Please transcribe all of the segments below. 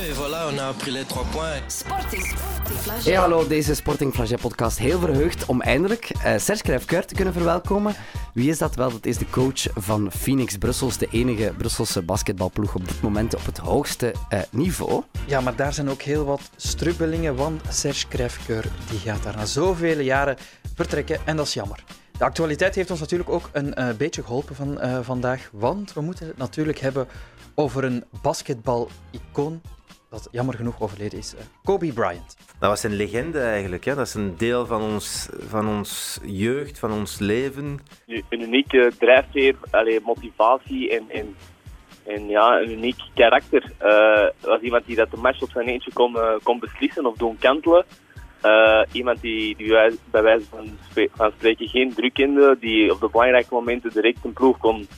Et voilà, on a pris les trois points. Sporting. Hey, hallo, deze Sporting Flaget podcast. Heel verheugd om eindelijk uh, Serge Kruijff-Kuijr te kunnen verwelkomen. Wie is dat wel? Dat is de coach van Phoenix Brussels, de enige Brusselse basketbalploeg op dit moment op het hoogste uh, niveau. Ja, maar daar zijn ook heel wat strubbelingen, want Serge Kruijff-Kuijr die gaat daar na zoveel jaren vertrekken en dat is jammer. De actualiteit heeft ons natuurlijk ook een uh, beetje geholpen van vandaag, want we moeten het natuurlijk hebben over een basketbal-icoon dat jammer genoeg overleden is. Uh, Kobe Bryant. Dat was een legende eigenlijk. Hè? Dat is een deel van ons, van ons jeugd, van ons leven. Een unieke drijfveer, allee, motivatie en, en, en ja, een uniek karakter. Uh, was iemand die dat de match op zijn eentje kon, uh, kon beslissen of doen kantelen. Uh, iemand die, die bij wijze van, van spreken geen druk kende, die op de belangrijke momenten direct een ploeg kon,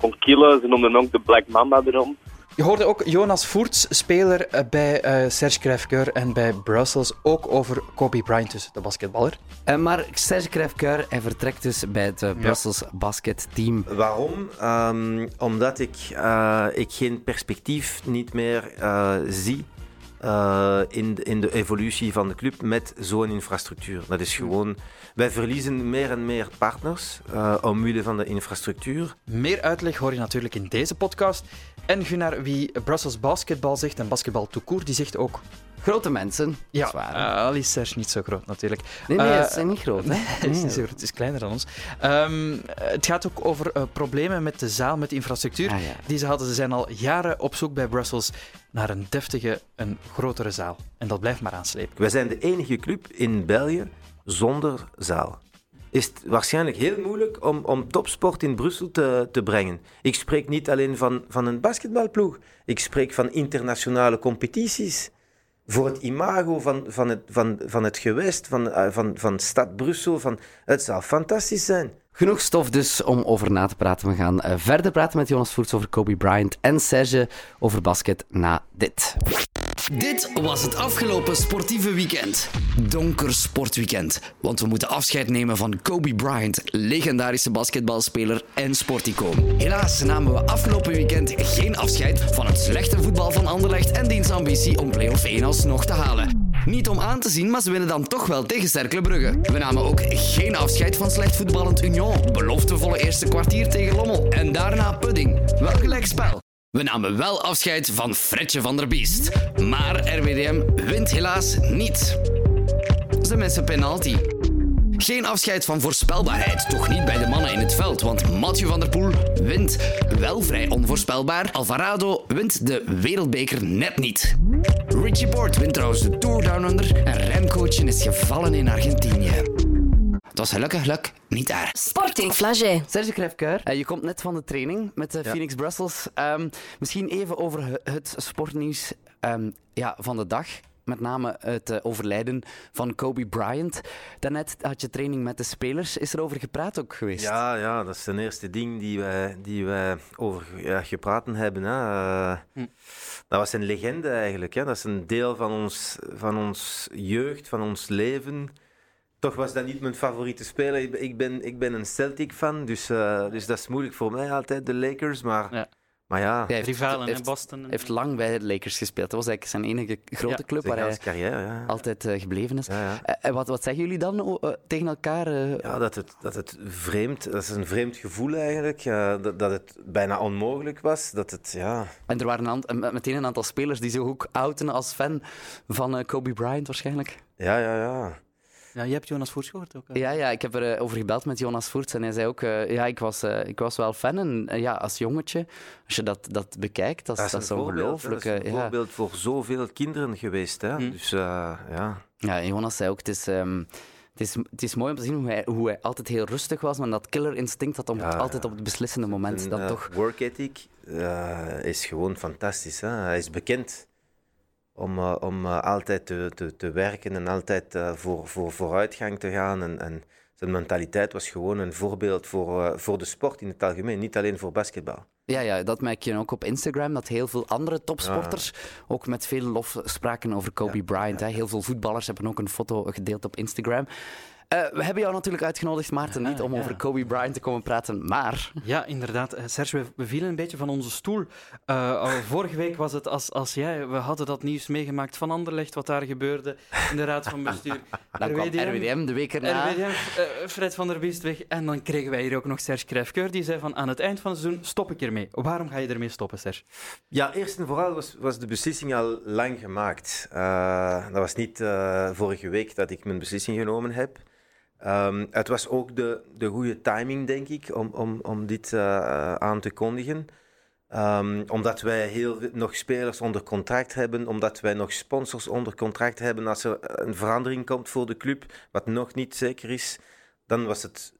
kon killen. Ze noemden hem ook de Black Mamba erom. Je hoorde ook Jonas Voerts, speler eh, bij uh, Serge Kruijff en bij Brussels, ook over Kobe Bryant, dus de basketballer. Uh, maar Serge Kruijff hij vertrekt dus bij het uh, Brussels ja. basketteam. Waarom? Um, omdat ik, ik geen perspectief niet meer zie uh, in, de, in de evolutie van de club met zo'n infrastructuur. Dat is gewoon... Wij verliezen meer en meer partners uh, omwille van de infrastructuur. Meer uitleg hoor je natuurlijk in deze podcast. En Gunnar, wie Brussels basketbal zegt en basketbal toekoer, die zegt ook Grote mensen. Ja, uh, al is Serge niet zo groot natuurlijk. Nee, nee, uh, het zijn niet groot. Hè? het is niet zo groot, het is kleiner dan ons. Um, het gaat ook over uh, problemen met de zaal, met de infrastructuur. Ah, ja. Die ze hadden. Ze zijn al jaren op zoek bij Brussels naar een deftige, een grotere zaal. En dat blijft maar aanslepen. Wij zijn de enige club in België zonder zaal is het waarschijnlijk heel moeilijk om, om topsport in Brussel te, te brengen. Ik spreek niet alleen van, van een basketbalploeg, ik spreek van internationale competities voor het imago van, van, het, van, van het gewest, van, uh, van, van stad Brussel. Van, het zou fantastisch zijn. Genoeg stof dus om over na te praten. We gaan uh, verder praten met Jonas Voerts over Kobe Bryant en Serge over basket na dit. Dit was het afgelopen sportieve weekend. Donker sportweekend. Want we moeten afscheid nemen van Kobe Bryant, legendarische basketbalspeler en sporticoon. Helaas namen we afgelopen weekend geen afscheid van het slechte voetbal van Anderlecht en diens ambitie om play-off 1 alsnog te halen. Niet om aan te zien, maar ze winnen dan toch wel tegen Cercle Brugge. We namen ook geen afscheid van slecht voetballend Union. Beloftevolle eerste kwartier tegen Lommel. En daarna Pudding. Wel gelijk spel. We namen wel afscheid van Fredje van der Biest. Maar RWDM wint helaas niet. Ze missen penalty. Geen afscheid van voorspelbaarheid, toch niet bij de mannen in het veld, want Mathieu van der Poel wint wel vrij onvoorspelbaar. Alvarado wint de wereldbeker net niet. Richie Port wint trouwens de Tour Down Under en Remcoachen is gevallen in Argentinië. Was gelukkig luk niet daar. Sporting Flagey. Serge Krefkeur, uh, je komt net van de training met de ja. Phoenix Brussels. Um, misschien even over het sportnieuws um, ja, van de dag met name het uh, overlijden van Kobe Bryant. Daarnet had je training met de spelers. Is er over gepraat ook geweest? Ja, ja dat is de eerste ding die wij, die wij over ja, gepraat hebben. Hè. Uh, hm. Dat was een legende eigenlijk. Hè. Dat is een deel van ons, van ons jeugd, van ons leven. Toch was dat niet mijn favoriete speler. Ik ben, ik ben een Celtic-fan, dus, uh, dus dat is moeilijk voor mij altijd, de Lakers. Maar ja. Maar ja, hij heeft, Rivalen heeft, in Boston. heeft lang bij de Lakers gespeeld. Dat was eigenlijk zijn enige grote ja, club waar hij carrière, ja. altijd uh, gebleven is. Ja, uh, wat, wat zeggen jullie dan uh, tegen elkaar? ja, dat het, dat het vreemd, dat is een vreemd gevoel eigenlijk. dat, dat het bijna onmogelijk was. Dat het, ja. En er waren een, meteen een aantal spelers die zich ook outen als fan van Kobe Bryant waarschijnlijk. Ja, ja, ja. Ja, je hebt Jonas Voerts gehoord ook. Ja, ja, ik heb erover over gebeld met Jonas Voerts en hij zei ook, uh, ja, ik was, uh, ik was wel fan. En uh, ja, als jongetje, als je dat, dat bekijkt, dat, dat is, ongelooflijk. Dat is een voorbeeld voor zoveel kinderen geweest. Hè? Mm. Dus ja. Ja, Jonas zei ook, het is... Um, het is, het is mooi om te zien hoe hij, hoe hij altijd heel rustig was, maar dat killer instinct had om ja, altijd op het beslissende moment. Een, dat toch... Work ethic is gewoon fantastisch. Hè? Hij is bekend om, uh, om uh, altijd te, te, te, werken en altijd uh, voor, voor vooruitgang te gaan. En, en, zijn mentaliteit was gewoon een voorbeeld voor, voor de sport in het algemeen, niet alleen voor basketbal. Ja, ja, dat merk je ook op Instagram, dat heel veel andere topsporters ja. ook met veel lof spraken over Kobe ja, Bryant. Hè. Heel veel voetballers hebben ook een foto gedeeld op Instagram. Eh, we hebben jou natuurlijk uitgenodigd, Maarten, niet om ja. over Kobe Bryant te komen praten, maar... Ja, inderdaad. Eh, Serge, we, we vielen een beetje van onze stoel. Eh, al vorige week was het als, als jij... We hadden dat nieuws meegemaakt van Anderlecht, wat daar gebeurde in de raad van bestuur. Dan kwam RWDM de week erna. RWDM, eh, Fred van der Biest weg. En dan kregen wij hier ook nog Serge Krijfkeur, die zei van aan het eind van het seizoen stop ik ermee. Waarom ga je ermee stoppen, Serge? Ja, eerst en vooral was, was de beslissing al lang gemaakt. Uh, dat was niet uh, vorige week dat ik mijn beslissing genomen heb. Um, het was ook de, de goede timing, denk ik, om, om, om dit uh, aan te kondigen. Um, omdat wij heel nog spelers onder contract hebben, omdat wij nog sponsors onder contract hebben. Als er een verandering komt voor de club, wat nog niet zeker is, dan was het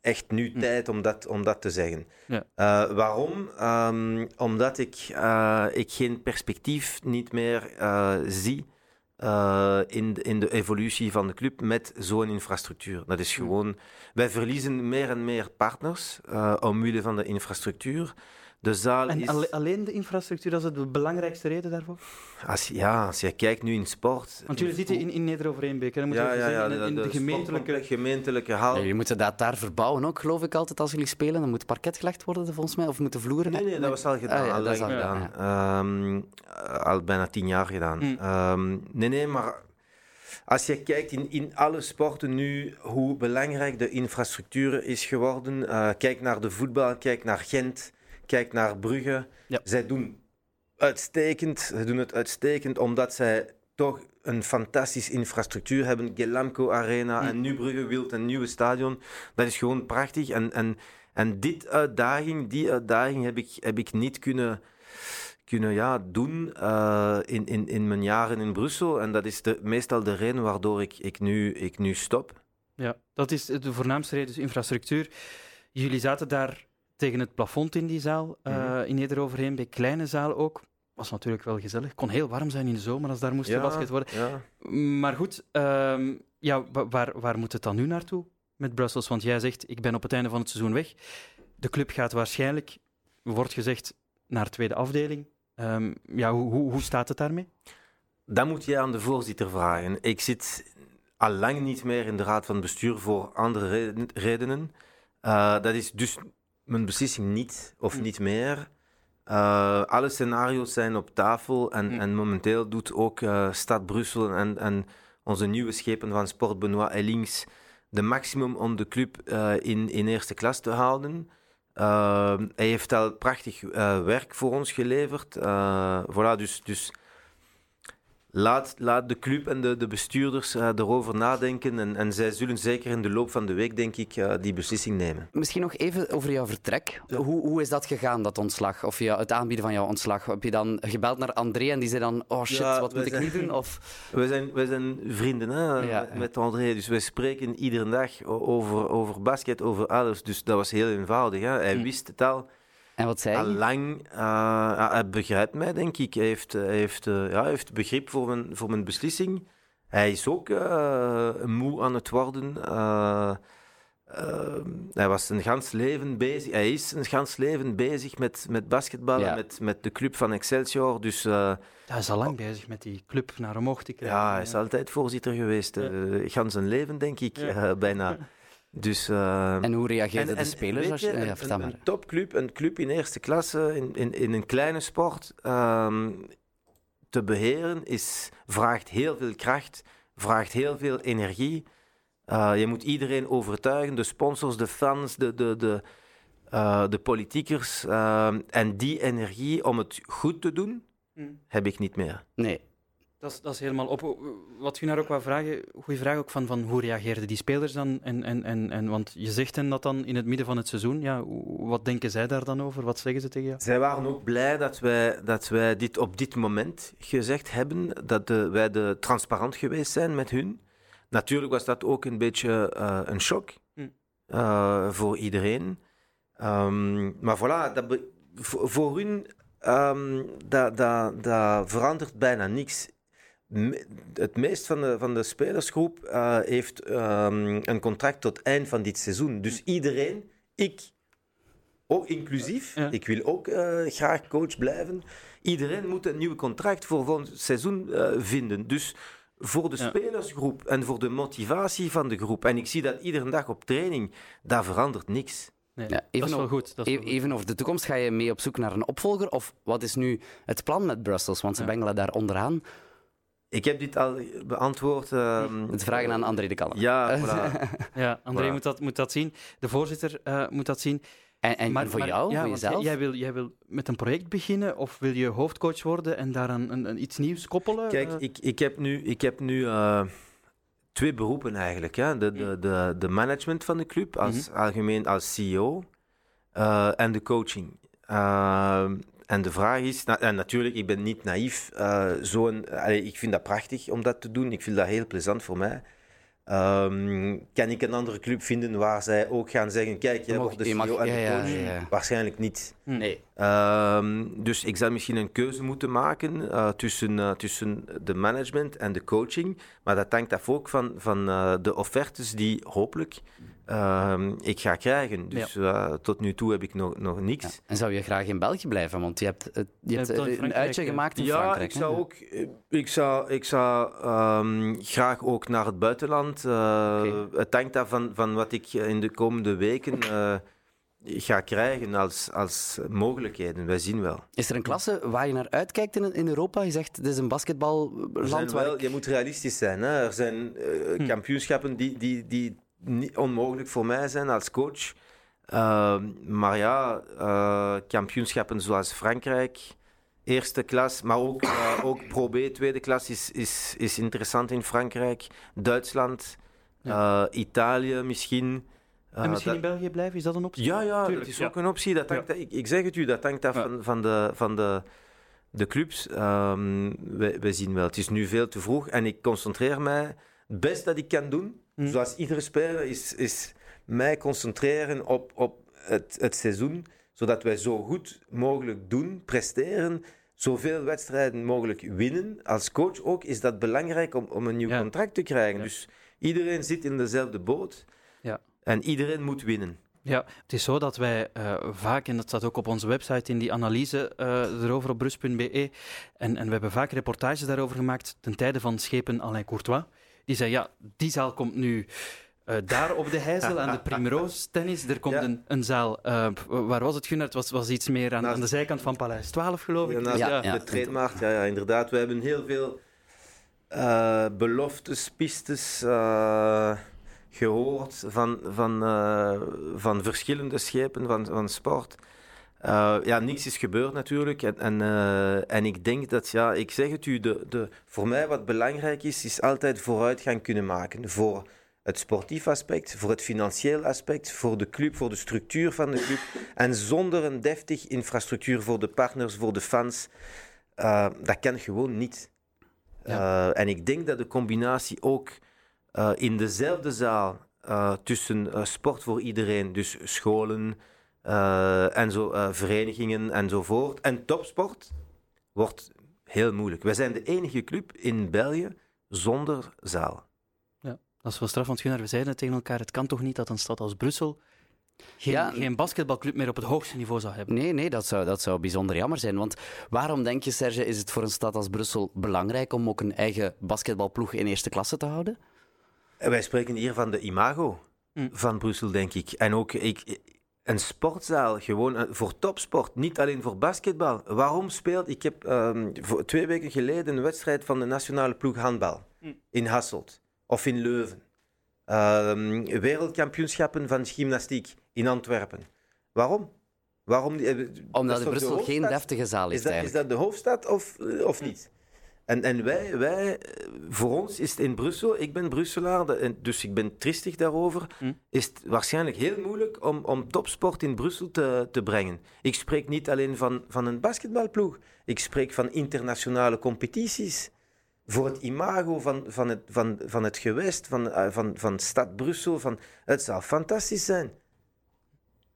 echt nu Hm. tijd om dat, om dat te zeggen. Ja. Uh, waarom? Um, omdat ik, uh, ik geen perspectief niet meer zie uh, in, de, in de evolutie van de club met zo'n infrastructuur. Dat is gewoon... Wij verliezen meer en meer partners uh, omwille van de infrastructuur. De zaal en is... alle, alleen de infrastructuur, dat is de belangrijkste reden daarvoor? Als, ja, als je kijkt nu in sport... Want jullie zitten in, in Neder-Overeenbeek, moet ja, je ja, ja, in, in de, de gemeentelijke... gemeentelijke hal. Ja, jullie moeten dat daar verbouwen ook, geloof ik altijd, als jullie spelen. Dan moet parket gelegd worden, volgens mij, of moeten vloeren... Nee, nee, dat was al gedaan. Ah, ja, al dat is al- gedaan. ja. Ehm, al bijna tien jaar gedaan. Mm. Ehm, nee, nee, maar als je kijkt in, in alle sporten nu hoe belangrijk de infrastructuur is geworden. eh, kijk naar de voetbal, kijk naar Gent, kijk naar Brugge. Ja. Zij doen uitstekend. Ze doen het uitstekend omdat zij toch een fantastische infrastructuur hebben. Gelamco Arena Mm. en nu Brugge wil een nieuwe stadion. Dat is gewoon prachtig. En, en, en dit uitdaging, die uitdaging heb ik, heb ik niet kunnen, kunnen ja, doen eh, in, in, in mijn jaren in Brussel. En dat is de, meestal de reden waardoor ik, ik, nu, ik nu stop. Ja, dat is de voornaamste reden, dus infrastructuur. Jullie zaten daar tegen het plafond in die zaal, eh, Mhm. in Neder-Overheen, bij kleine zaal ook. Was natuurlijk wel gezellig. Kon heel warm zijn in de zomer als daar moest gebasket worden. Ja. Maar goed, ehm, ja, wa- waar, waar moet het dan nu naartoe met Brussels? Want jij zegt, ik ben op het einde van het seizoen weg. De club gaat waarschijnlijk, wordt gezegd, naar tweede afdeling. Ehm, ja, hoe, hoe, hoe staat het daarmee? Dat moet je aan de voorzitter vragen. Ik zit al lang niet meer in de raad van bestuur voor andere reden- redenen. Eh, dat is dus mijn beslissing niet of Mm. niet meer. Eh, alle scenario's zijn op tafel en, Mm. en momenteel doet ook eh, Stad Brussel en, en onze nieuwe schepen van Sport Benoit en Links de maximum om de club eh, in, in eerste klas te houden. Hij heeft al prachtig werk voor ons geleverd. Voilà, dus, dus laat, laat de club en de, de bestuurders eh, erover nadenken. En, en zij zullen zeker in de loop van de week, denk ik, eh, die beslissing nemen. Misschien nog even over jouw vertrek. Hoe, hoe is dat gegaan, dat ontslag? Of ja, het aanbieden van jouw ontslag? Heb je dan gebeld naar André en die zei dan, oh shit, Ja, wat moet ik nu doen? Of... We zijn, wij zijn vrienden hè, Ja, met, André, dus wij spreken iedere dag over, over basket, over alles. Dus dat was heel eenvoudig. Hè. Hij Hm. wist het al. En wat zei je? lang, eh, ja, hij begrijpt mij, denk ik. Hij heeft, hij heeft, eh, ja, hij heeft begrip voor mijn, voor mijn beslissing. Hij is ook eh, moe aan het worden. Hij was een gans leven bezig. Hij is een gans leven bezig met, met basketballen, Ja. met, met de club van Excelsior. Dus eh, Hij is al lang bezig met die club naar omhoog te krijgen. ja, hij is altijd voorzitter geweest. eh gans zijn leven, denk ik, Ja. eh, bijna. Dus, eh, En hoe reageerden en- de spelers? Als je, je... een, Ja, een- topclub, een club in eerste klasse, in, in, in een kleine sport, ehm, te beheren is, vraagt heel veel kracht, vraagt heel veel energie. Eh, je moet iedereen overtuigen, de sponsors, de fans, de, de, de, eh, de politiekers. ehm, en die energie om het goed te doen, Hm. heb ik niet meer. Nee. Dat is, dat is helemaal op. Wat u naar ook wou vragen, goede vraag ook van, van hoe reageerden die spelers dan? En, en, en, en, want je zegt hen dat dan in het midden van het seizoen. Ja, wat denken zij daar dan over? Wat zeggen ze tegen jou? Zij waren ook blij dat wij, dat wij dit op dit moment gezegd hebben, dat de, wij de transparant geweest zijn met hun. Natuurlijk was dat ook een beetje eh, een shock Hm. eh, voor iedereen. Ehm, maar voilà, dat be- voor, voor hun ehm, dat, dat, dat verandert bijna niks. Me- Het meest van de, van de spelersgroep eh, heeft ehm, een contract tot eind van dit seizoen. Dus iedereen, ik ook inclusief, Ja. ik wil ook eh, graag coach blijven. Iedereen moet een nieuw contract voor volgend seizoen eh, vinden. Dus voor de Ja. spelersgroep en voor de motivatie van de groep. En ik zie dat iedere dag op training, daar verandert niks. Nee, Ja, dat even is wel op- goed. Dat is E- wel goed. Even over de toekomst. Ga je mee op zoek naar een opvolger? Of wat is nu het plan met Brussels? Want ze Ja. bengelen daar onderaan. Ik heb dit al beantwoord. ehm, Het vragen aan André de Kalm. Ja, voilà. Ja, André Voilà. moet, dat, moet dat zien. De voorzitter eh, moet dat zien. En, en maar, voor maar- jou, ja, voor jezelf? Jij, jij wil, jij wil met een project beginnen of wil je hoofdcoach worden en daar een, een, een iets nieuws koppelen? Kijk, Eh, ik, ik heb nu, ik heb nu eh, twee beroepen eigenlijk. Hè. De, de, de, de management van de club, als algemeen als CEO, eh, en de coaching. En de vraag is, na- en natuurlijk, ik ben niet naïef. eh, zo'n, ik vind dat prachtig om dat te doen. Ik vind dat heel plezant voor mij. Ehm, kan ik een andere club vinden waar zij ook gaan zeggen: kijk, jij Je wordt de je mag- CEO en de coach? ja, ja. Waarschijnlijk niet. Nee. Ehm, dus ik zal misschien een keuze moeten maken eh, tussen, eh, tussen de management en de coaching. Maar dat hangt af ook van, van de offertes die hopelijk ehm, ik ga krijgen. Dus eh, tot nu toe heb ik nog, nog niks. Ja. En zou je graag in België blijven? Want je hebt, het- je hebt eh, een Frankrijk, uitje eh, gemaakt in Ja, Frankrijk. ik hè? zou ook, eh, ik zou, ik zou ehm, graag ook naar het buitenland. eh. Het hangt af van, van wat ik in de komende weken eh, ga krijgen als, als mogelijkheden. Wij zien wel. Is er een klasse waar je naar uitkijkt in, in Europa? Je zegt, dit is een basketballand waar ik- Je moet realistisch zijn. Hè. Er zijn eh, kampioenschappen die, die, die niet onmogelijk voor mij zijn als coach. Ehm, maar ja, eh, kampioenschappen zoals Frankrijk, eerste klas, maar ook, eh, ook Pro B, tweede klas, is, is, is interessant in Frankrijk. Duitsland, eh, Italië misschien. En misschien dat- in België blijven, is dat een optie? ja, ja Tuurlijk, dat is ja. ook een optie. Dat hangt, ik, ik zeg het u, dat hangt af van, van, de, van de, de clubs. Ehm wij, wij zien wel, het is nu veel te vroeg en ik concentreer mij. Het beste dat ik kan doen, Hm. zoals iedere speler, is, is mij concentreren op, op het, het seizoen, zodat wij zo goed mogelijk doen, presteren, zoveel wedstrijden mogelijk winnen. Als coach ook is dat belangrijk om, om een nieuw Ja. contract te krijgen. Ja. Dus iedereen zit in dezelfde boot Ja. en iedereen moet winnen. Ja, het is zo dat wij eh, vaak, en dat staat ook op onze website in die analyse eh, erover op brus.be, en, en we hebben vaak reportages daarover gemaakt ten tijde van schepen Alain Courtois. Die zei, ja, die zaal komt nu eh, daar op de Heizel aan de Primrose tennis. Er komt Ja. een, een zaal, eh, waar was het, Gunnar? Het was, was iets meer aan, Naast- aan de zijkant van Paleis 12, geloof ik. Ja, Ja, ja. de trainmarkt, ja, ja, inderdaad. We hebben heel veel eh, beloftes, pistes eh, gehoord van, van, van verschillende schepen van, van sport. Eh, ja, niks is gebeurd natuurlijk. En, en, eh, en ik denk dat, ja, ik zeg het u, de, de, voor mij wat belangrijk is, is altijd vooruitgang kunnen maken. Voor het sportief aspect, voor het financieel aspect, voor de club, voor de structuur van de club. En zonder een deftig infrastructuur voor de partners, voor de fans, eh, dat kan gewoon niet. En ik denk dat de combinatie ook in dezelfde zaal tussen sport voor iedereen, dus scholen eh, en zo, eh, verenigingen enzovoort, en topsport, wordt heel moeilijk. Wij zijn de enige club in België zonder zaal. Dat is wel straf, want Gunnar, we zeiden het tegen elkaar, het kan toch niet dat een stad als Brussel geen, Ja. geen basketbalclub meer op het hoogste niveau zou hebben? Nee, nee, dat zou, dat zou bijzonder jammer zijn. Want waarom denk je, Serge, is het voor een stad als Brussel belangrijk om ook een eigen basketbalploeg in eerste klasse te houden? En wij spreken hier van de imago Hm. van Brussel, denk ik. En ook ik, een sportzaal, gewoon eh, voor topsport, niet alleen voor basketbal. Waarom speelt... Ik heb ehm, voor twee weken geleden een wedstrijd van de nationale ploeg handbal Hm. in Hasselt of in Leuven. Ehm, wereldkampioenschappen van gymnastiek in Antwerpen. Waarom? Waarom die- eh, dat Omdat de Brussel geen deftige zaal is, Is dat, is dat de hoofdstad of, eh, of niet? En, en wij, wij, eh, voor ons is het in Brussel, ik ben Brusselaar, dus ik ben tristig daarover, Hm. is het waarschijnlijk heel moeilijk om, om topsport in Brussel te, te brengen. Ik spreek niet alleen van, van een basketbalploeg, ik spreek van internationale competities. Voor het imago van, van, het, van, van het gewest, van, eh, van, van stad Brussel, van, het zou fantastisch zijn.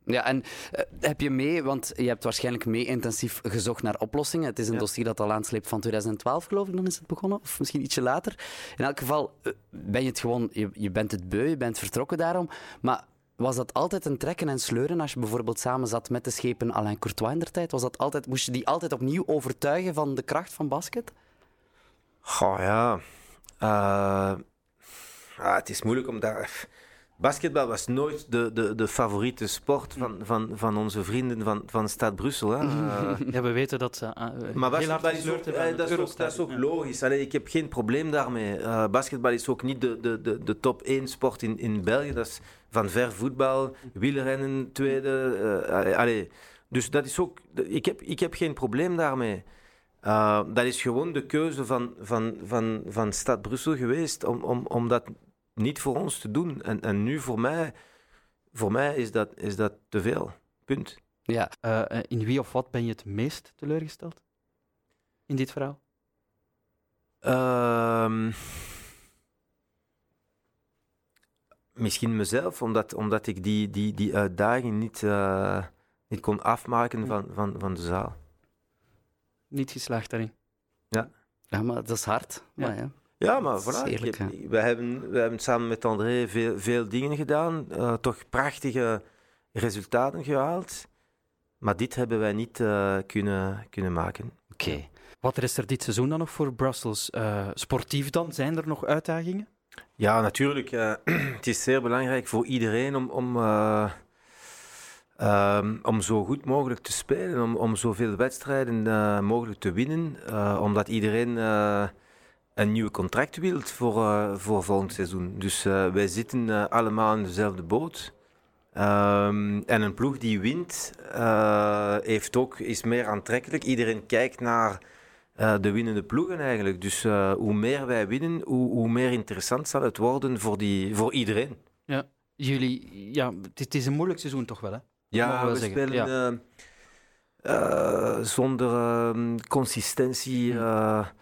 Ja, en eh, heb je mee, want je hebt waarschijnlijk mee intensief gezocht naar oplossingen. Het is een Ja. dossier dat al aansleept van 2012, geloof ik, dan is het begonnen. Of misschien ietsje later. In elk geval eh, ben je het gewoon, je, je bent het beu, je bent vertrokken daarom. Maar was dat altijd een trekken en sleuren als je bijvoorbeeld samen zat met de schepen Alain Courtois in der tijd? Was dat altijd, moest je die altijd opnieuw overtuigen van de kracht van basket? Goh, ja. Uh, ah, het is moeilijk om daar... Basketbal was nooit de, de, de favoriete sport van, van, van onze vrienden van, van Stad Brussel. Hè. Uh, ja, we weten dat ze uh, maar basketbal is ook, dat, is ook, dat is ook logisch. Allee, ik heb geen probleem daarmee. Uh, basketbal is ook niet de, de, de, de top 1 sport in, in België. Dat is van ver voetbal, wielrennen, tweede. Uh, allee. Dus dat is ook... Ik heb, ik heb geen probleem daarmee. Uh, dat is gewoon de keuze van, van, van, van Stad Brussel geweest om, om, om dat niet voor ons te doen. En, en nu voor mij, voor mij is, dat, is dat te veel. Punt. Ja. Uh, in wie of wat ben je het meest teleurgesteld? In dit verhaal? Uh, misschien mezelf, omdat, omdat ik die, die, die uitdaging niet, uh, niet kon afmaken van, van, van de zaal. Niet geslaagd daarin. Ja. Ja, maar dat is hard. Ja. Maar ja. Ja, maar voilà. Eerlijk, heb, we, hebben, we hebben samen met André veel, veel dingen gedaan, uh, toch prachtige resultaten gehaald. Maar dit hebben wij niet uh, kunnen, kunnen maken. Oké. Okay. Wat is er dit seizoen dan nog voor Brussels? Uh, sportief dan? Zijn er nog uitdagingen? Ja, natuurlijk. het is zeer belangrijk voor iedereen om, om, um, om zo goed mogelijk te spelen, om, om zoveel wedstrijden mogelijk te winnen. omdat iedereen een nieuw contract wilt voor, uh, voor volgend seizoen. Dus uh, wij zitten uh, allemaal in dezelfde boot. Um, en een ploeg die wint, heeft ook, is meer aantrekkelijk. Iedereen kijkt naar de winnende ploegen eigenlijk. Dus hoe meer wij winnen, hoe, hoe, meer interessant zal het worden voor, die, voor iedereen. Ja, jullie, ja, het is een moeilijk seizoen toch wel, hè? Ja, we, we spelen ja. zonder ehm, consistentie. Hmm.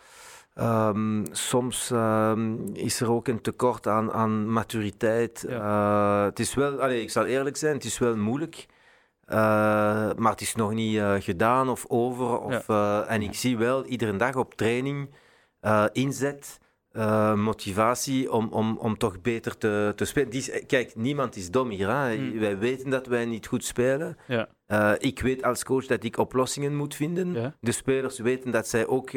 Um, soms um, is er ook een tekort aan, aan maturiteit. Ja. Uh, het is wel, allez, ik zal eerlijk zijn, het is wel moeilijk. Uh, maar het is nog niet uh, gedaan of over. Of, ja. en ik zie wel iedere dag op training inzet, motivatie om, om, om toch beter te, te spelen. Die, kijk, niemand is dom hier. Hè? Mm. Wij weten dat wij niet goed spelen. Ja. ik weet als coach dat ik oplossingen moet vinden. De spelers weten dat zij ook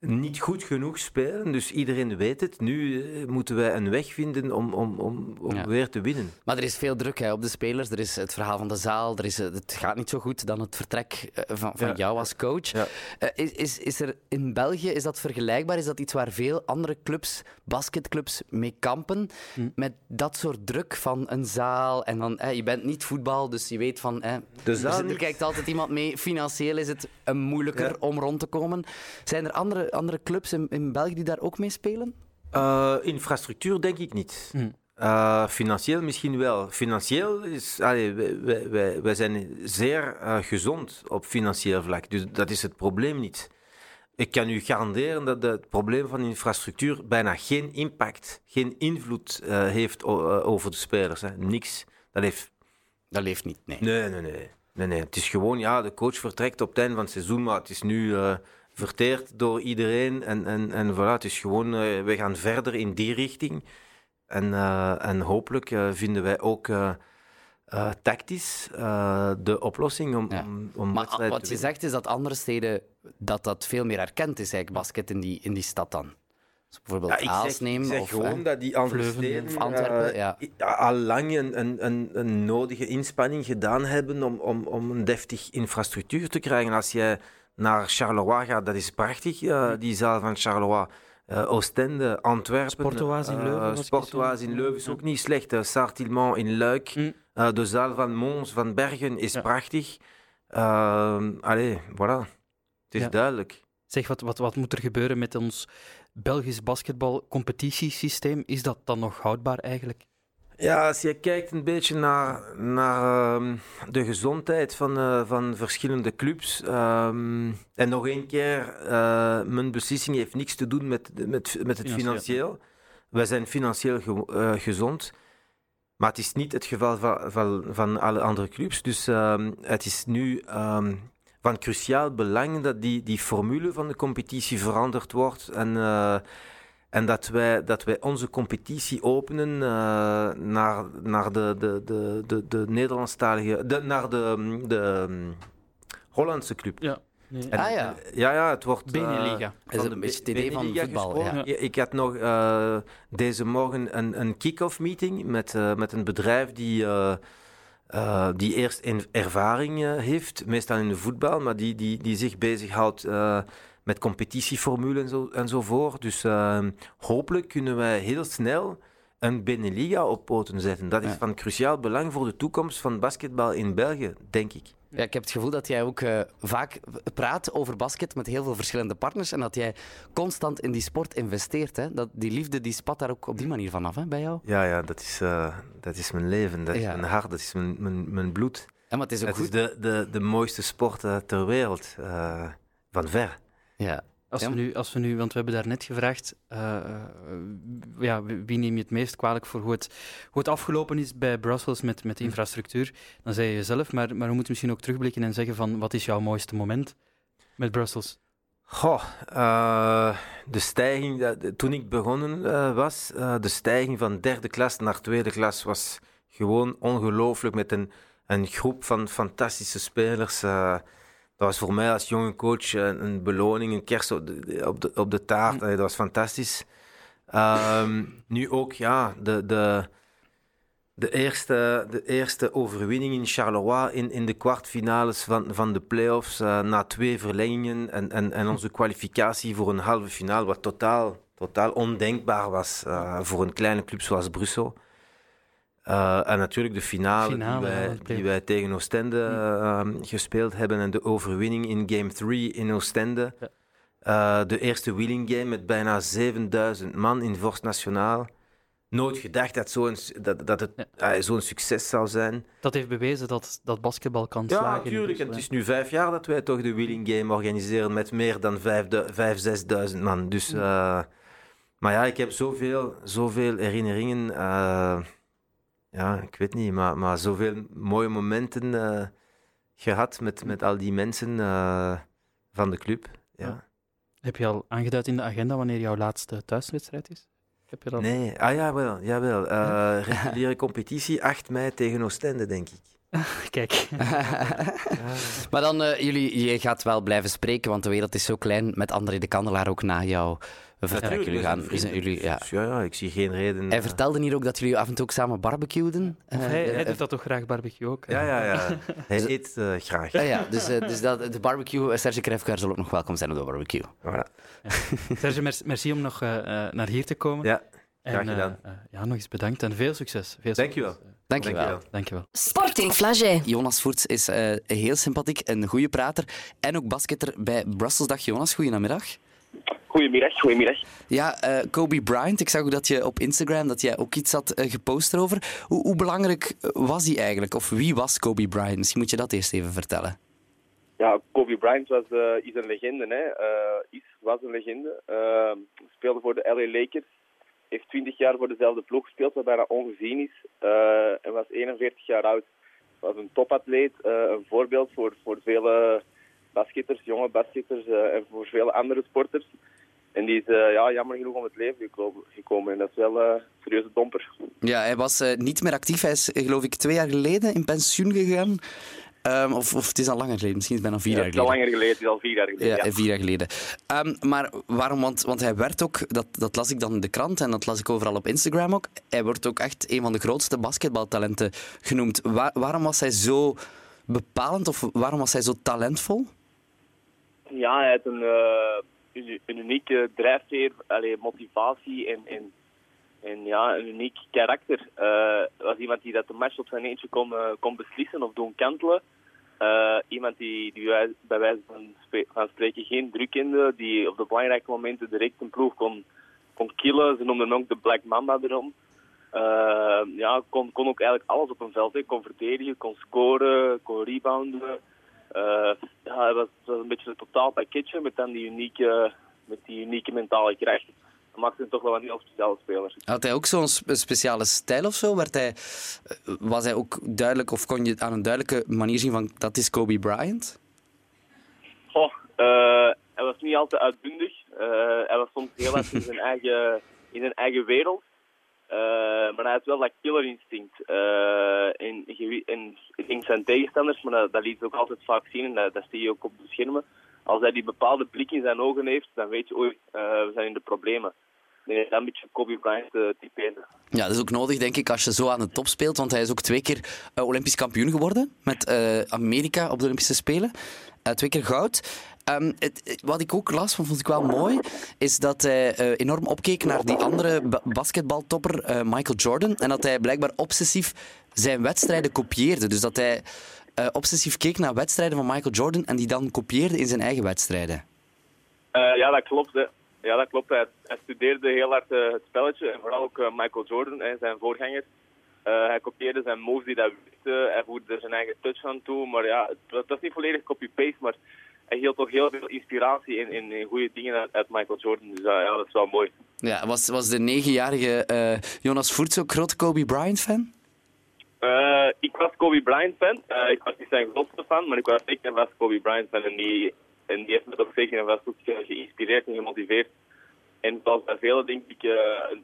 niet goed genoeg spelen. Dus iedereen weet het. Nu eh, moeten wij een weg vinden om, om, om, om ja. weer te winnen. Maar er is veel druk hè, op de spelers. Er is het verhaal van de zaal. Er is, het gaat niet zo goed dan het vertrek eh, van, van ja. jou als coach. Ja. Is, is, is er in België, is dat vergelijkbaar? Is dat iets waar veel andere clubs, basketclubs, mee kampen? Hm. Met dat soort druk van een zaal. En dan, je bent niet voetbal, dus je weet van... de zaal er kijkt altijd iemand mee. Financieel is het moeilijker om rond te komen. Zijn er andere andere clubs in, in België die daar ook mee spelen? Uh, infrastructuur denk ik niet. Hm. Uh, financieel misschien wel. Financieel is, allee, wij, wij, wij zijn zeer uh, gezond op financieel vlak. Dus dat is het probleem niet. Ik kan u garanderen dat het probleem van infrastructuur bijna geen impact, geen invloed heeft over de spelers. Hè. Niks. Dat heeft... Dat leeft niet, nee. Nee, nee, nee. nee, nee. Het is gewoon, ja, de coach vertrekt op het einde van het seizoen, maar het is nu verteerd door iedereen. En, en, en voilà, het is gewoon, uh, we gaan verder in die richting. En, uh, en hopelijk uh, vinden wij ook tactisch de oplossing om, ja. om, om Maar wat je zegt is dat andere steden, dat dat veel meer erkend is, eigenlijk, basket in die, in die stad dan. Dus bijvoorbeeld ja, Aals nemen. Ik zeg of, gewoon dat die andere steden of Antwerpen, ja. al lang een, een, een, een, nodige inspanning gedaan hebben om, om, om een deftig infrastructuur te krijgen. Als jij naar Charleroi gaat, dat is prachtig, uh, die zaal van Charleroi. Uh, Oostende, Antwerpen. Sportoise in Leuven. Uh, Sportoise in Leuven is ook niet slecht. Uh, Sartillement in Luik. Mm. de zaal van Mons, van Bergen is ja. prachtig. allee, voilà. Het is ja. duidelijk. Zeg, wat, wat, wat moet er gebeuren met ons Belgisch basketbal-competitiesysteem? Is dat dan nog houdbaar eigenlijk? Ja, als je kijkt een beetje naar, naar uh, de gezondheid van, uh, van verschillende clubs. Um, en nog één keer, uh, mijn beslissing heeft niks te doen met, met, met het financieel. Wij zijn financieel ge uh, gezond. Maar het is niet het geval van, van, van alle andere clubs. Dus um, het is nu van cruciaal belang dat die, die formule van de competitie veranderd wordt. En en dat wij, dat wij onze competitie openen uh, naar, naar de, de, de, de, de Nederlandstalige, de, naar de, de, Hollandse club. Ja. Nee. En, Ah, ja. eh, ja, ja, het wordt... eh, Beneliga. Is het van een de beetje het idee van voetbal, gesproken. ja. Ik had nog eh, deze morgen een, een kick-off meeting met, eh, met een bedrijf die, eh, eh, die eerst in ervaring eh, heeft, meestal in de voetbal, maar die, die, die zich bezighoudt eh met competitieformule en zo, enzovoort. Dus eh, hopelijk kunnen wij heel snel een Beneliga op poten zetten. Dat is Ja. van cruciaal belang voor de toekomst van basketbal in België, denk ik. Ja, ik heb het gevoel dat jij ook eh, vaak praat over basket met heel veel verschillende partners en dat jij constant in die sport investeert. Hè? Dat, die liefde die spat daar ook op die manier vanaf hè, bij jou. Ja, ja dat, is, eh, dat is mijn leven, dat is mijn hart, dat is mijn, mijn, mijn bloed. Ja, maar het is ook Het is goed. de, de, de mooiste sport eh, ter wereld, eh, van ver. Ja. Als, Ja. we nu, als we nu, want we hebben daar net gevraagd, eh, eh, ja, wie neem je het meest kwalijk voor hoe het, hoe het afgelopen is bij Brussels met, met de Hm. infrastructuur? Dan zei je jezelf, maar, maar we moeten misschien ook terugblikken en zeggen van wat is jouw mooiste moment met Brussels? Goh, eh, de stijging, dat- de- toen ik begonnen eh, was, eh, de stijging van derde klas naar tweede klas was gewoon ongelooflijk met een, een groep van fantastische spelers. Dat was voor mij als jonge coach een, beloning, een kerst op de, op de, taart. Dat was fantastisch. Ehm, nu ook, ja, de, de, de, eerste, de eerste overwinning in Charleroi in, in de kwartfinales van, van de playoffs eh, na twee verlengingen en, en, en onze kwalificatie voor een halve finale, wat totaal, totaal ondenkbaar was eh, voor een kleine club zoals Brussel. Eh, en natuurlijk de finale, Finale, die, ja, wij, die wij tegen Oostende eh, ehm, gespeeld hebben en de overwinning in game 3 in Oostende. Ja. Eh, de eerste wheeling game met bijna 7000 man in Vorst Nationaal. Nooit gedacht dat, zo'n, dat, dat het eh, zo'n succes zou zijn. Dat heeft bewezen dat, dat basketbal kan Ja, slagen. in natuurlijk. En het is nu vijf jaar dat wij toch de wheeling game organiseren met meer dan 5.000, 6.000 man. Dus, maar ja, ik heb zoveel, zoveel herinneringen. Ja, ik weet niet, maar, maar zoveel mooie momenten eh, gehad met, met al die mensen eh, van de club. Ja. Ja. Heb je al aangeduid in de agenda wanneer jouw laatste thuiswedstrijd is? Heb je dat? Nee, ah jawel, jawel. Eh reguliere competitie 8 mei tegen Oostende, denk ik. Kijk, maar dan, eh, jullie, je gaat wel blijven spreken, want de wereld is zo klein. Met André de Kandelaar ook na jou vertrekken. Jullie gaan, we zijn zijn jullie, ja. Dus ja, ja, ik zie geen reden. Hij eh, vertelde hier ook dat jullie af en toe ook samen barbecueden. of Eh, hij, eh, hij doet dat toch graag barbecue ook? Ja, ja, ja. Hij eet eh, graag. ja, ja, dus, dus dat, de barbecue, Serge Krefkaar zal ook nog welkom zijn op de barbecue. Voilà. Serge, merci, om nog naar hier te komen. Ja, graag gedaan. ja, nog eens bedankt en veel succes. Veel Dankjewel. succes. Eh, Dankjewel. Dankjewel. Dankjewel. Sporting Flagey. Jonas Voerts is eh, heel sympathiek, een goede prater en ook basketter bij Brusselsdag. Jonas, goedemiddag. Goedemiddag, goedemiddag. Ja, eh, Kobe Bryant, ik zag ook dat je op Instagram dat jij ook iets had eh, gepost erover. Hoe, hoe belangrijk was hij eigenlijk? Of wie was Kobe Bryant? Misschien moet je dat eerst even vertellen. Ja, Kobe Bryant was, eh, is een legende, hè. Is, was een legende. Speelde voor de LA Lakers. Heeft 20 jaar voor dezelfde ploeg gespeeld, wat bijna ongezien is. En was 41 jaar oud. Was een topatleet, een voorbeeld voor, voor vele basketters, jonge basketters en voor vele andere sporters. En die is eh, ja, jammer genoeg om het leven gekomen. En dat is wel eh, een serieuze domper. Ja, hij was eh, niet meer actief. Hij is, geloof ik, twee jaar geleden in pensioen gegaan. Ehm, of, of het is al langer geleden, misschien is het bijna vier Ja, jaar het is al geleden. langer geleden, het is al vier jaar geleden. Ja, ja. vier jaar geleden. Ehm, maar waarom? Want, want hij werd ook, dat, dat las ik dan in de krant en dat las ik overal op Instagram ook, hij wordt ook echt een van de grootste basketbaltalenten genoemd. Wa- waarom was hij zo bepalend of waarom was hij zo talentvol? Ja, hij heeft een, een, unieke drijfveer, allee, motivatie en, en, en ja, een uniek karakter. Eh was iemand die dat de match op zijn eentje kon, eh, kon beslissen of doen kantelen. Eh, iemand die, die bij wijze van, spreken geen druk kende, die op de belangrijke momenten direct een ploeg kon, kon killen. Ze noemden ook de Black Mamba erom. Ja, kon, kon ook eigenlijk alles op een veld. Kon verdedigen, kon scoren, kon rebounden. Eh, ja, hij was, een beetje een totaal pakketje met dan die unieke, met die unieke mentale kracht. Dat maakte hem toch wel een heel speciale speler. Had hij ook zo'n spe- speciale stijl of zo? Werd hij, eh, was hij ook duidelijk of kon je aan een duidelijke manier zien van dat is Kobe Bryant? Eh, hij was niet altijd uitbundig. Hij was soms heel erg in zijn eigen, in zijn eigen wereld. Eh, maar hij had wel dat killerinstinct. Eh en, en ik denk zijn tegenstanders, maar dat, dat liet ook altijd vaak zien. En dat, dat zie je ook op de schermen. als hij die bepaalde blik in zijn ogen heeft, dan weet je, oei, uh, we zijn in de problemen. Nee, dat een beetje Kobe Bryant uh, typeren. Ja, dat is ook nodig, denk ik, als je zo aan de top speelt. Want hij is ook twee keer uh, Olympisch kampioen geworden met uh, Amerika op de Olympische Spelen. twee keer goud. Um, het, wat ik ook las, vond ik wel mooi, is dat hij enorm opkeek naar die andere ba basketbaltopper Michael Jordan. En dat hij blijkbaar obsessief zijn wedstrijden kopieerde. Dus dat hij obsessief keek naar wedstrijden van Michael Jordan en die dan kopieerde in zijn eigen wedstrijden. ja, dat klopt. Hè. Ja, dat klopt. Hij, hij studeerde heel hard uh, het spelletje. En vooral ook uh, Michael Jordan, hè, zijn voorganger. Uh, hij kopieerde zijn moves die hij wist. hij voerde er zijn eigen touch aan toe. Maar ja, het, het was niet volledig copy-paste. Maar hij hield toch heel veel inspiratie in, in, in goede dingen uit, uit, Michael Jordan. Dus ja, dat is wel mooi. Ja, was, was de negenjarige Jonas Voerts ook groot Kobe Bryant-fan? ik was Kobe Bryant-fan. ik was niet zijn grootste fan, maar ik was zeker was Kobe Bryant-fan. En die en die heeft me toch zeker en vast ook geïnspireerd en gemotiveerd. En zoals bij velen denk ik uh,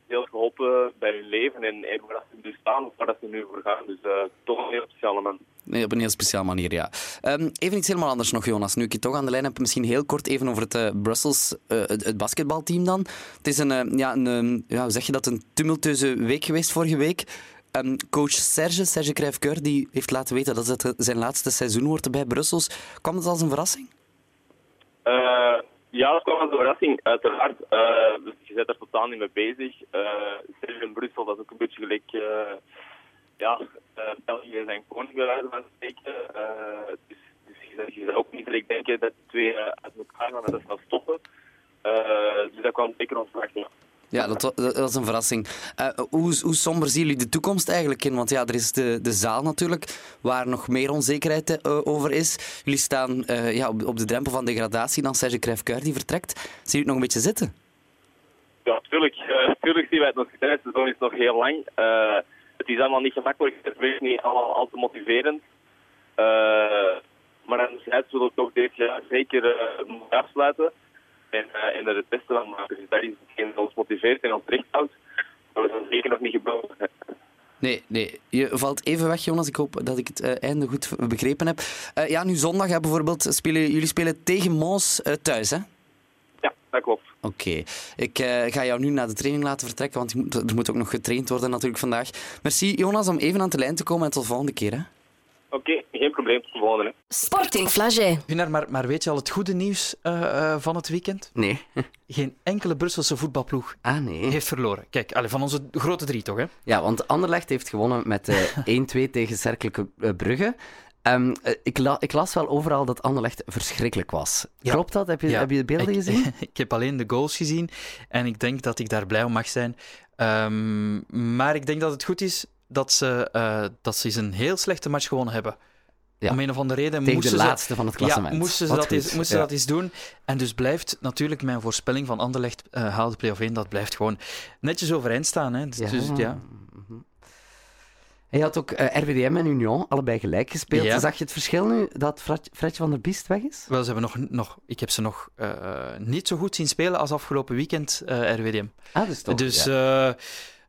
heel geholpen bij hun leven en, waar ze nu staan of waar dat ze nu voor gaan. Dus uh, toch een heel speciale man. Nee, op een heel speciale manier, ja. Um, even iets helemaal anders nog, Jonas. Nu ik je toch aan de lijn heb, misschien heel kort even over het Brussels, het, basketbalteam dan. Het is een, ja, een ja, hoe zeg je dat, een tumultueuze week geweest vorige week. Um, coach Serge, Serge Cruijff-Keur, die heeft laten weten dat het zijn laatste seizoen wordt bij Brussels. Kwam dat als een verrassing? Uh, ja, dat kwam als een verrassing, uiteraard. Uh, dus je bent er totaal niet mee bezig. Uh, in Brussel, dat is ook een beetje gelijk... ja, België zijn koning bij wijze van spreken. dus, dus je, ook niet direct denken dat de twee uit elkaar gaan en dat zal stoppen. dus dat kwam zeker ons ja. Ja, dat, dat, is een verrassing. Uh, hoe, hoe somber zien jullie de toekomst eigenlijk in? Want ja, er is de, de zaal natuurlijk, waar nog meer onzekerheid uh, over is. Jullie staan uh, ja, op, de drempel van degradatie dan Serge Cruijff die vertrekt. Zien jullie het nog een beetje zitten? Ja, natuurlijk. natuurlijk zien wij het nog zitten. Het seizoen is nog heel lang. het is allemaal niet gemakkelijk. Het is niet allemaal al te motiverend. maar anderzijds zullen we toch dit jaar zeker afsluiten en, uh, en er het beste van maken. Dus dat is hetgeen dat ons motiveert en ons recht houdt. Maar dat is zeker nog niet gebeuren. Nee, nee. Je valt even weg, Jonas. Ik hoop dat ik het uh, einde goed begrepen heb. Uh, ja, nu zondag hè, bijvoorbeeld. Spelen, jullie spelen tegen Mons uh, thuis, hè? Ja, dat klopt. Oké. Okay. Ik ga jou nu naar de training laten vertrekken, want moet, er moet ook nog getraind worden natuurlijk vandaag. Merci, Jonas, om even aan de lijn te komen en tot de volgende keer, hè? Oké, okay, geen probleem. Volgende. Sporting Flagey. Gunnar, maar, maar weet je al het goede nieuws uh, uh, van het weekend? Nee. Geen enkele Brusselse voetbalploeg ah, nee. heeft verloren. Kijk, allez, van onze grote drie toch, hè? Ja, want Anderlecht heeft gewonnen met uh, 1-2 tegen Cerkelijke Brugge. Um, ik, la ik, las wel overal dat Anderlecht verschrikkelijk was. Ja. Klopt dat? Heb je, ja. heb je de beelden ik, gezien? ik heb alleen de goals gezien en ik denk dat ik daar blij om mag zijn. Um, maar ik denk dat het goed is dat ze, uh, dat ze eens een heel slechte match gewonnen hebben. Ja. Om een of andere reden Tegen moesten de laatste van het klassement. Ja, moesten ze, dat eens, moesten ja. dat eens doen. En dus blijft natuurlijk mijn voorspelling van Anderlecht uh, haalt de play-off 1, dat blijft gewoon netjes overeind staan. Hè. Dus, ja. Dus, ja. Hij had ook uh, RWDM en Union allebei gelijk gespeeld. Ja. Zag je het verschil nu dat Fredje van der Biest weg is? Wel, ze hebben nog, nog, ik heb ze nog uh, niet zo goed zien spelen als afgelopen weekend, uh, RWDM. Ah, dus toch, dus ja.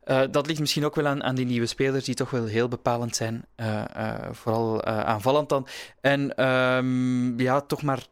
Uh, dat ligt misschien ook wel aan, aan die nieuwe spelers, die toch wel heel bepalend zijn. Uh, uh, vooral aanvallend dan. En um, ja, toch maar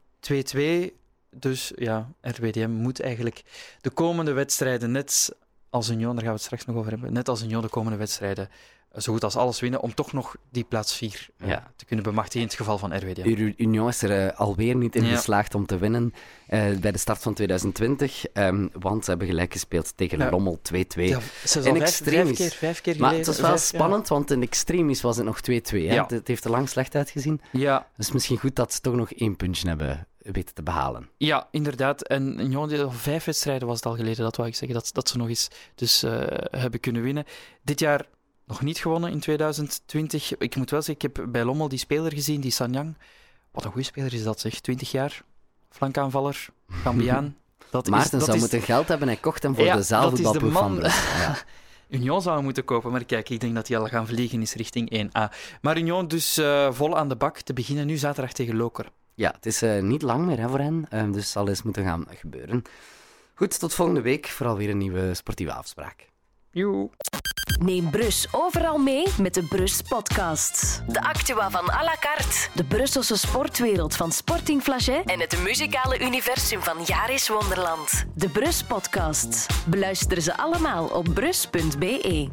2-2. Dus ja, RWDM moet eigenlijk de komende wedstrijden, net als Union, daar gaan we het straks nog over hebben, net als Union de komende wedstrijden zo goed als alles winnen om toch nog die plaats 4 uh, ja. te kunnen bemachtigen in het geval van RWDM. Union is er uh, alweer niet in ja. geslaagd om te winnen uh, bij de start van 2020, um, want ze hebben gelijk gespeeld tegen ja. Lommel 2-2. Ja, in vijf, vijf, keer, vijf keer Maar het was wel vijf, spannend, want in extremis was het nog 2-2. Ja. Het heeft er lang slecht uitgezien. Ja. Dus misschien goed dat ze toch nog één puntje hebben weten te behalen. Ja, inderdaad. En Union, vijf wedstrijden was het al geleden, dat wou ik zeggen, dat, dat ze nog eens dus, uh, hebben kunnen winnen. Dit jaar nog niet gewonnen in 2020. Ik moet wel zeggen, ik heb bij Lommel die speler gezien, die Sanyang. Wat een goede speler is dat, zeg. 20 jaar, flankaanvaller, Gambiaan. Dat Maarten is, zou is... moeten geld hebben en kocht hem voor ja, de zaalvoetbalploeg van ja. Union zou hem moeten kopen, maar kijk, ik denk dat hij al gaan vliegen is richting 1A. Maar Union dus uh, vol aan de bak te beginnen nu zaterdag tegen Loker. Ja, het is uh, niet lang meer hè, voor hen, uh, dus zal eens moeten gaan gebeuren. Goed, tot volgende week voor alweer een nieuwe sportieve afspraak. Joe. Neem Brus overal mee met de Brus Podcast. De actua van à la carte, de Brusselse sportwereld van Sporting Flagey en het muzikale universum van Jaris Wonderland. De Brus Podcast. Beluister ze allemaal op brus.be.